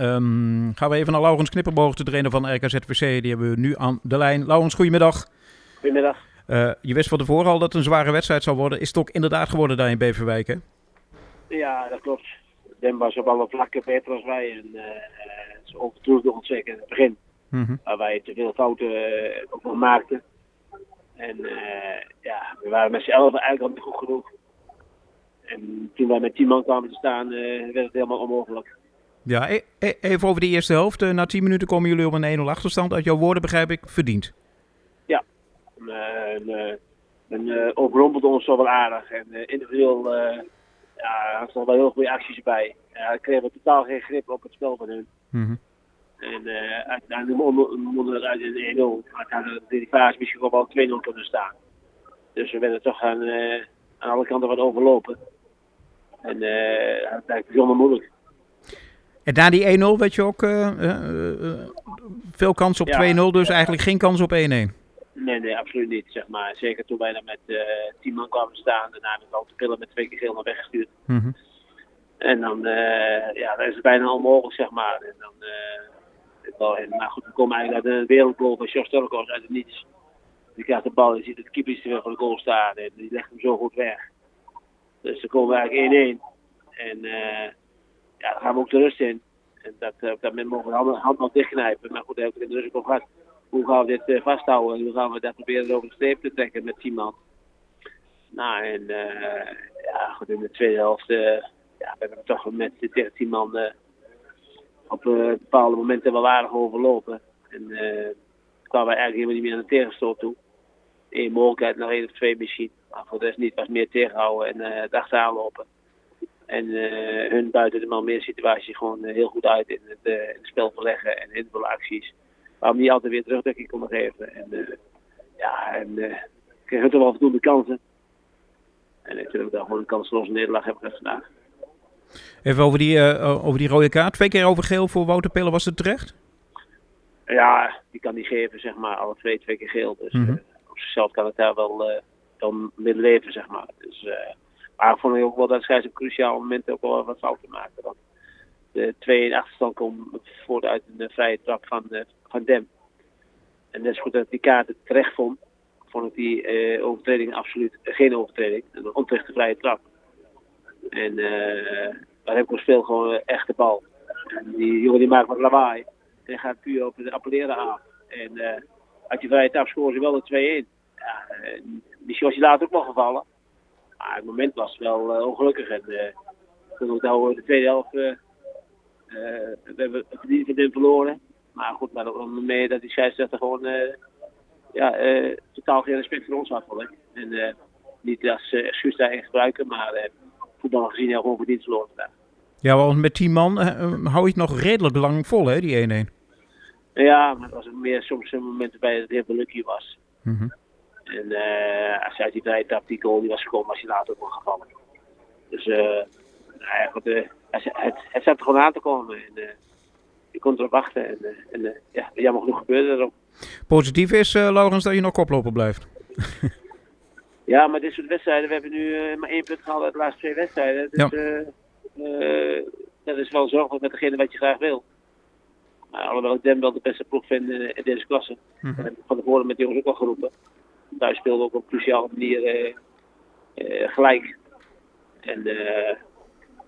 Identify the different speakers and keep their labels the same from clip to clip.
Speaker 1: Ehm, gaan we even naar Laurens Knipperboog, de trainer van RKZVC. Die hebben we nu aan de lijn. Laurens, goedemiddag.
Speaker 2: Goedemiddag.
Speaker 1: Uh, je wist van tevoren al dat het een zware wedstrijd zou worden. Is het ook inderdaad geworden daar in Beverwijk, hè?
Speaker 2: Ja, dat klopt. Den was op alle vlakken beter als wij. En uh, ze overtroefde ons zeker in het begin. Mm -hmm. Waar wij te veel fouten uh, ook nog maakten. En ja, we waren met z'n elf eigenlijk al niet goed genoeg. En toen wij met tien man kwamen te staan, werd het helemaal onmogelijk.
Speaker 1: Ja, e e even over de eerste helft. na tien minuten komen jullie op een 1-0 achterstand. Uit jouw woorden begrijp ik verdiend.
Speaker 2: Ja, en, men overrompelde ons zo wel aardig. En individueel ja, had er wel heel goede acties bij. Ja, kreeg totaal geen grip op het spel van hun.
Speaker 1: Mm -hmm.
Speaker 2: En uh, uiteindelijk monden we uit in 1-0. Uiteindelijk die fase misschien wel 2-0 kunnen staan. Dus we werden toch aan, uh, aan alle kanten wat overlopen. En uh, dat blijkt bijzonder moeilijk.
Speaker 1: En na die 1-0 werd je ook veel kans op ja, 2-0, dus ja. eigenlijk geen kans op 1-1.
Speaker 2: Nee, nee, absoluut niet. Zeg maar. Zeker toen wij dan met uh, tien man kwamen staan. Daarna met al te pillen met twee keer geel naar weggestuurd.
Speaker 1: Mm -hmm.
Speaker 2: En dan, ja, dan is het bijna onmogelijk, zeg maar. En dan, wel, maar goed, we komen eigenlijk uit een wereldgoal van Jos Turkos uit het niets. Die krijgt de bal en ziet het keeper weer voor de goal staan. En die legt hem zo goed weg. Dus dan komen we eigenlijk 1-1. En ja, dan gaan we ook de rust in. En dat, op dat moment mogen we de nog dichtknijpen. Maar goed, daar heb ik in de rust ook gehad hoe gaan we dit uh, vasthouden en hoe gaan we dat proberen over de streep te trekken met 10 man. Nou, en uh, ja, goed, in de tweede helft uh, ja, we hebben toch met tegen 10 man op bepaalde momenten wel aardig overlopen. En kwamen we eigenlijk helemaal niet meer aan de tegenstoot toe. Eén mogelijkheid, nog één of twee misschien. Maar voor de rest niet, was meer tegenhouden en uh, het achteraan lopen. En uh, hun buiten de man meer situatie gewoon uh, heel goed uit in het, uh, in het spel verleggen en invullen acties waarom niet altijd weer terugdekking konden geven. En uh, ja, en uh, kregen toch wel voldoende kansen. En natuurlijk dan gewoon een kansloze nederlaag hebben we vandaag.
Speaker 1: Even over die, over die rode kaart. Twee keer over geel voor Wouter Pellen, was het terecht?
Speaker 2: Ja, die kan die geven, zeg maar. Alle twee, twee keer geel. Dus mm -hmm. op zichzelf kan het daar wel, wel mee leven, zeg maar. Dus, maar ik vond ook wel dat scheids op cruciaal moment ook wel wat fouten maakte. Want de 2 in achterstand komt voort uit een vrije trap van, van Dem. En net is goed dat ik die kaarten terecht vond, vond ik die uh, overtreding absoluut geen overtreding. Een onterechte vrije trap. En uh, daar heb ik ons veel gewoon een echte bal. En die jongen die maakt wat lawaai. En gaat puur op het appelleren af. En uit die vrije trap scoren ze wel de 2-1. Ja, misschien was hij later ook wel gevallen. Maar het moment was wel ongelukkig. En toen ook nou de tweede helft... we hebben het verdiend van verloren. Maar goed, maar ook mee dat die scheidsrechter gewoon ja, totaal geen respect voor ons had. En uh, niet als excuus daarin gebruiken, maar voetbal gezien heel gewoon verdiend verloren vandaag.
Speaker 1: Ja, want met 10 man hou je het nog redelijk lang vol, hè, die 1-1?
Speaker 2: Ja, maar het was meer soms een moment waarbij het heel lucky was.
Speaker 1: Mm -hmm.
Speaker 2: En als je uit die vrije trap, die goal die was gekomen, was je later ook wel gevallen. Dus nou ja, goed, het, het, het zat er gewoon aan te komen. En, je kon erop wachten. En, en uh, ja, jammer genoeg gebeurde dat ook.
Speaker 1: Positief is, uh, Laurens, dat je nog koploper blijft.
Speaker 2: ja, maar dit soort wedstrijden, we hebben nu uh, maar één punt gehaald uit de laatste twee wedstrijden. Dus ja. dat is wel zorgelijk met degene wat je graag wil. Maar alhoewel ik Dem wel de beste ploeg vind in, in deze klasse.
Speaker 1: Mm -hmm.
Speaker 2: En van tevoren met de jongens ook al geroepen. Daar speelde ook op een cruciale manier gelijk. En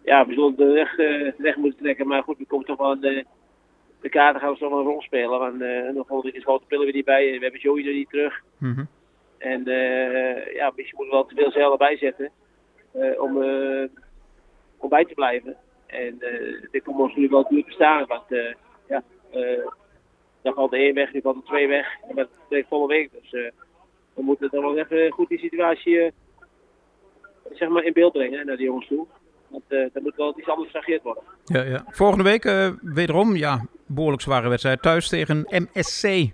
Speaker 2: ja, we zullen de weg, weg moeten trekken. Maar goed, we komen toch wel aan de, de kaarten gaan zo wel een rol spelen. Want uh, nog volgende keer grote pillen weer niet bij. We hebben Joey er niet terug.
Speaker 1: Mm -hmm.
Speaker 2: En uh, ja, misschien moeten we wel te veel zeilen bijzetten. Uh, om, om bij te blijven. En dit komt ons natuurlijk wel duur te staan. Want ja, dan valt de één weg, nu valt de twee weg. En dat is volle week. Dus we moeten dan wel even goed die situatie zeg maar in beeld brengen naar de jongens toe. Want uh, er moet wel iets anders gereageerd worden.
Speaker 1: Ja, ja. Volgende week uh, wederom, ja, behoorlijk zware wedstrijd thuis tegen MSC.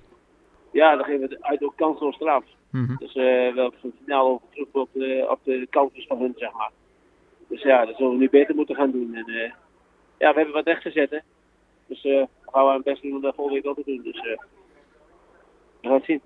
Speaker 2: Ja, dan geven we uit ook kansloos straf.
Speaker 1: Mm -hmm.
Speaker 2: Dus uh, we hebben het finaal over terug op de, op de van hun, zeg maar. Dus ja, dat zullen we nu beter moeten gaan doen. En ja, we hebben wat recht te zetten. Dus we gaan we het best doen om dat volgende week ook te doen. Dus we gaan het zien.